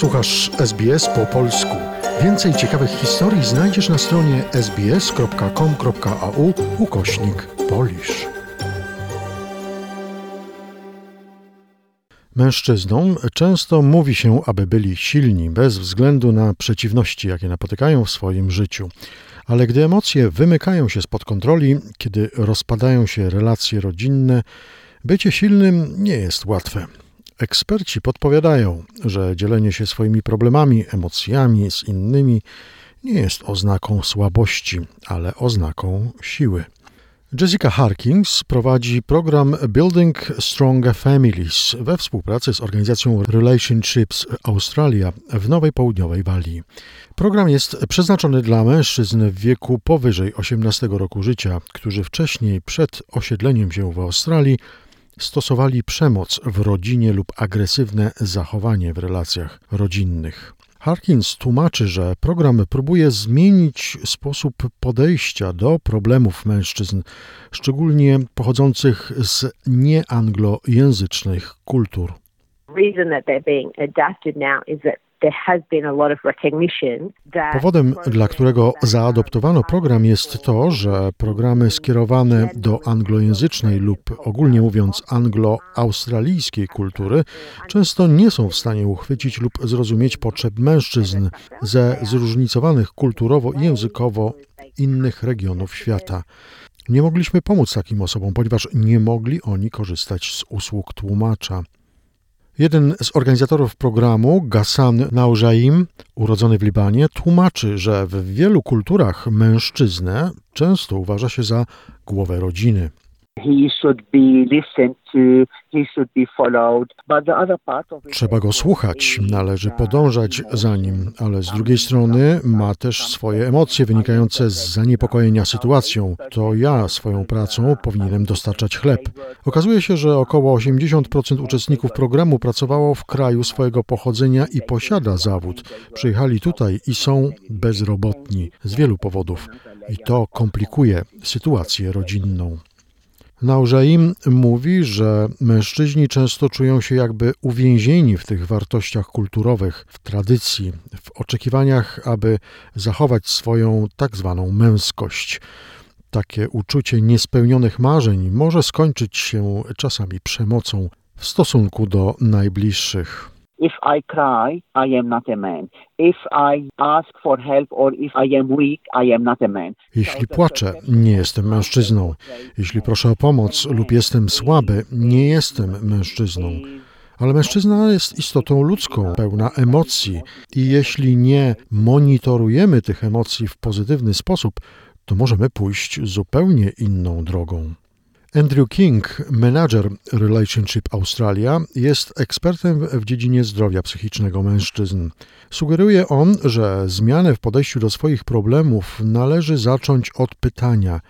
Słuchasz SBS po polsku. Więcej ciekawych historii znajdziesz na stronie sbs.com.au ukośnik polisz. Mężczyznom często mówi się, aby byli silni, bez względu na przeciwności, jakie napotykają w swoim życiu. Ale gdy emocje wymykają się spod kontroli, kiedy rozpadają się relacje rodzinne, bycie silnym nie jest łatwe. Eksperci podpowiadają, że dzielenie się swoimi problemami, emocjami z innymi nie jest oznaką słabości, ale oznaką siły. Jessica Harkins prowadzi program Building Stronger Families we współpracy z organizacją Relationships Australia w Nowej Południowej Walii. Program jest przeznaczony dla mężczyzn w wieku powyżej 18 roku życia, którzy wcześniej, przed osiedleniem się w Australii, stosowali przemoc w rodzinie lub agresywne zachowanie w relacjach rodzinnych. Harkins tłumaczy, że program próbuje zmienić sposób podejścia do problemów mężczyzn, szczególnie pochodzących z nieanglojęzycznych kultur. reason that they're being adapted now is that Powodem, dla którego zaadoptowano program, jest to, że programy skierowane do anglojęzycznej lub ogólnie mówiąc anglo-australijskiej kultury często nie są w stanie uchwycić lub zrozumieć potrzeb mężczyzn ze zróżnicowanych kulturowo i językowo innych regionów świata. Nie mogliśmy pomóc takim osobom, ponieważ nie mogli oni korzystać z usług tłumacza. Jeden z organizatorów programu, Ghassan Naujaim, urodzony w Libanie, tłumaczy, że w wielu kulturach mężczyznę często uważa się za głowę rodziny. Trzeba go słuchać, należy podążać za nim, ale z drugiej strony ma też swoje emocje wynikające z zaniepokojenia sytuacją. To ja swoją pracą powinienem dostarczać chleb. Okazuje się, że około 80% uczestników programu pracowało w kraju swojego pochodzenia i posiada zawód. Przyjechali tutaj i są bezrobotni z wielu powodów. I to komplikuje sytuację rodzinną. Naużaim mówi, że mężczyźni często czują się jakby uwięzieni w tych wartościach kulturowych, w tradycji, w oczekiwaniach, aby zachować swoją tak zwaną męskość. Takie uczucie niespełnionych marzeń może skończyć się czasami przemocą w stosunku do najbliższych. If I cry, I am not a man. If I ask for help or if I am weak, I am not a man. Jeśli płaczę, nie jestem mężczyzną. Jeśli proszę o pomoc lub jestem słaby, nie jestem mężczyzną. Ale mężczyzna jest istotą ludzką, pełna emocji, i jeśli nie monitorujemy tych emocji w pozytywny sposób, to możemy pójść zupełnie inną drogą. Andrew King, menadżer Relationship Australia, jest ekspertem w dziedzinie zdrowia psychicznego mężczyzn. Sugeruje on, że zmianę w podejściu do swoich problemów należy zacząć od pytania: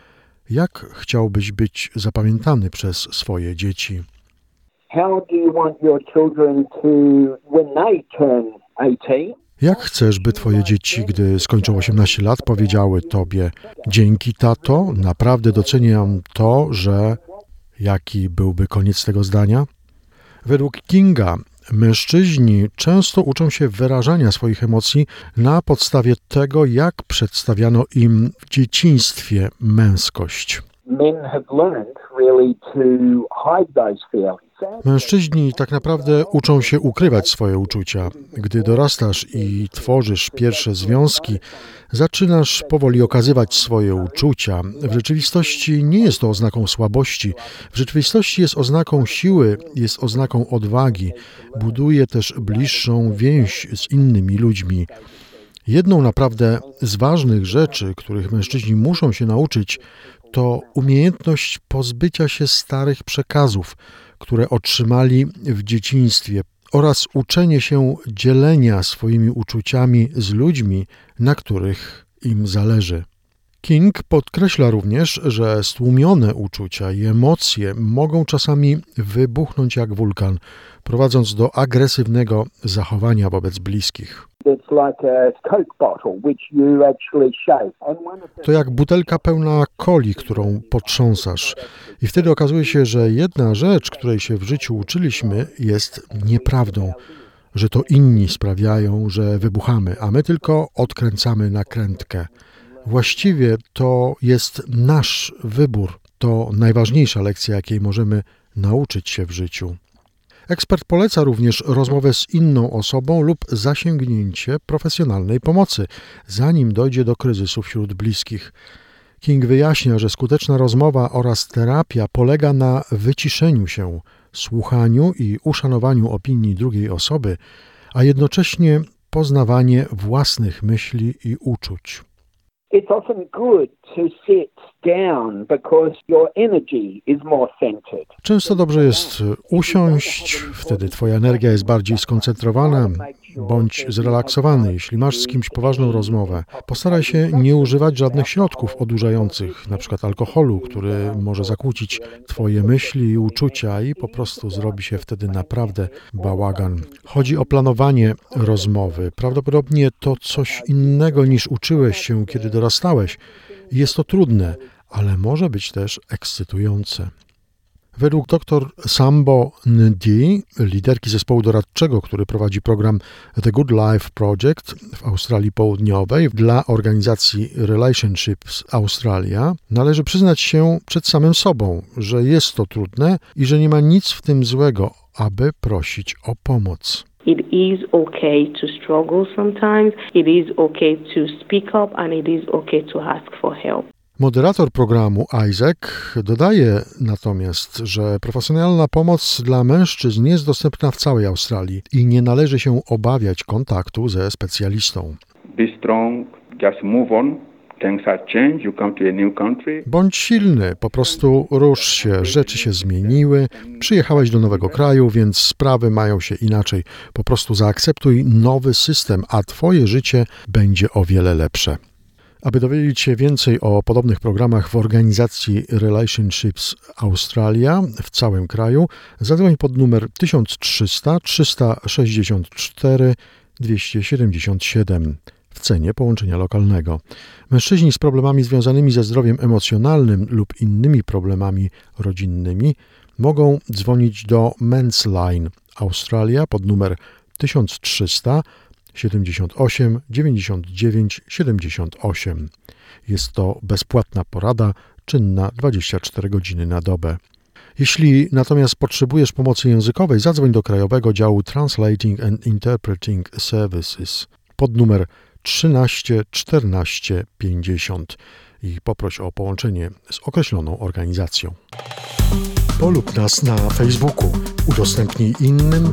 jak chciałbyś być zapamiętany przez swoje dzieci? How do you want your children to when they turn 18? Jak chcesz, by twoje dzieci, gdy skończą 18 lat, powiedziały tobie: Dzięki tato, naprawdę doceniam to, że. Jaki byłby koniec tego zdania? Według Kinga mężczyźni często uczą się wyrażania swoich emocji na podstawie tego, jak przedstawiano im w dzieciństwie męskość. Mężczyźni tak naprawdę uczą się ukrywać swoje uczucia. Gdy dorastasz i tworzysz pierwsze związki, zaczynasz powoli okazywać swoje uczucia. W rzeczywistości nie jest to oznaką słabości. W rzeczywistości jest oznaką siły, jest oznaką odwagi. Buduje też bliższą więź z innymi ludźmi. Jedną naprawdę z ważnych rzeczy, których mężczyźni muszą się nauczyć, to umiejętność pozbycia się starych przekazów, które otrzymali w dzieciństwie, oraz uczenie się dzielenia swoimi uczuciami z ludźmi, na których im zależy. King podkreśla również, że stłumione uczucia i emocje mogą czasami wybuchnąć jak wulkan, prowadząc do agresywnego zachowania wobec bliskich. To jak butelka pełna coli, którą potrząsasz. I wtedy okazuje się, że jedna rzecz, której się w życiu uczyliśmy, jest nieprawdą. że to inni sprawiają, że wybuchamy, a my tylko odkręcamy nakrętkę. Właściwie to jest nasz wybór. To najważniejsza lekcja, jakiej możemy nauczyć się w życiu. Ekspert poleca również rozmowę z inną osobą lub zasięgnięcie profesjonalnej pomocy, zanim dojdzie do kryzysu wśród bliskich. King wyjaśnia, że skuteczna rozmowa oraz terapia polega na wyciszeniu się, słuchaniu i uszanowaniu opinii drugiej osoby, a jednocześnie poznawanie własnych myśli i uczuć. It's often good to sit down because your energy is more centered. Często dobrze jest usiąść, wtedy Twoja energia jest bardziej skoncentrowana. Bądź zrelaksowany, jeśli masz z kimś poważną rozmowę. Postaraj się nie używać żadnych środków odurzających, np. alkoholu, który może zakłócić Twoje myśli i uczucia i po prostu zrobi się wtedy naprawdę bałagan. Chodzi o planowanie rozmowy. Prawdopodobnie to coś innego niż uczyłeś się, kiedy dorastałeś. Jest to trudne, ale może być też ekscytujące. Według dr Sambo Ndi, liderki zespołu doradczego, który prowadzi program The Good Life Project w Australii Południowej dla organizacji Relationships Australia, należy przyznać się przed samym sobą, że jest to trudne i że nie ma nic w tym złego, aby prosić o pomoc. It is okay to struggle sometimes. It is okay to speak up and it is okay to ask for help. Moderator programu Isaac dodaje natomiast, że profesjonalna pomoc dla mężczyzn jest dostępna w całej Australii i nie należy się obawiać kontaktu ze specjalistą. Be strong, just move on. Things have changed. You come to a new country. Bądź silny, po prostu rusz się, rzeczy się zmieniły, przyjechałeś do nowego kraju, więc sprawy mają się inaczej. Po prostu zaakceptuj nowy system, a twoje życie będzie o wiele lepsze. Aby dowiedzieć się więcej o podobnych programach w organizacji Relationships Australia w całym kraju, zadzwoń pod numer 1300 364 277 w cenie połączenia lokalnego. Mężczyźni z problemami związanymi ze zdrowiem emocjonalnym lub innymi problemami rodzinnymi mogą dzwonić do Men's Line Australia pod numer 1300 78 99 78. Jest to bezpłatna porada, czynna 24 godziny na dobę. Jeśli natomiast potrzebujesz pomocy językowej, zadzwoń do Krajowego Działu Translating and Interpreting Services pod numer 13 14 50 i poproś o połączenie z określoną organizacją. Polub nas na Facebooku, udostępnij innym,